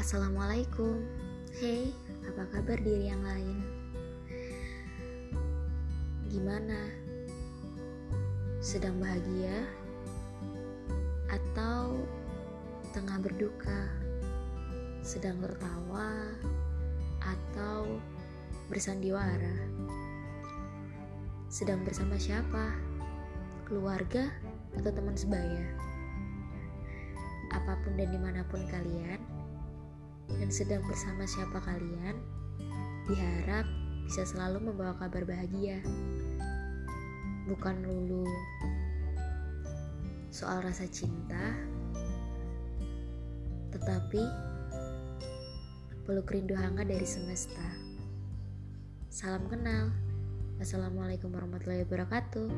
Assalamualaikum Hey, apa kabar diri yang lain? Gimana? Sedang bahagia? Atau tengah berduka? Sedang tertawa? Atau bersandiwara? Sedang bersama siapa? Keluarga atau teman sebaya? Apa pun dan di mana pun kalian, dan sedang bersama siapa kalian, diharap bisa selalu membawa kabar bahagia. Bukan lulu soal rasa cinta, tetapi peluk rindu hangat dari semesta. Salam kenal. Assalamualaikum warahmatullahi wabarakatuh.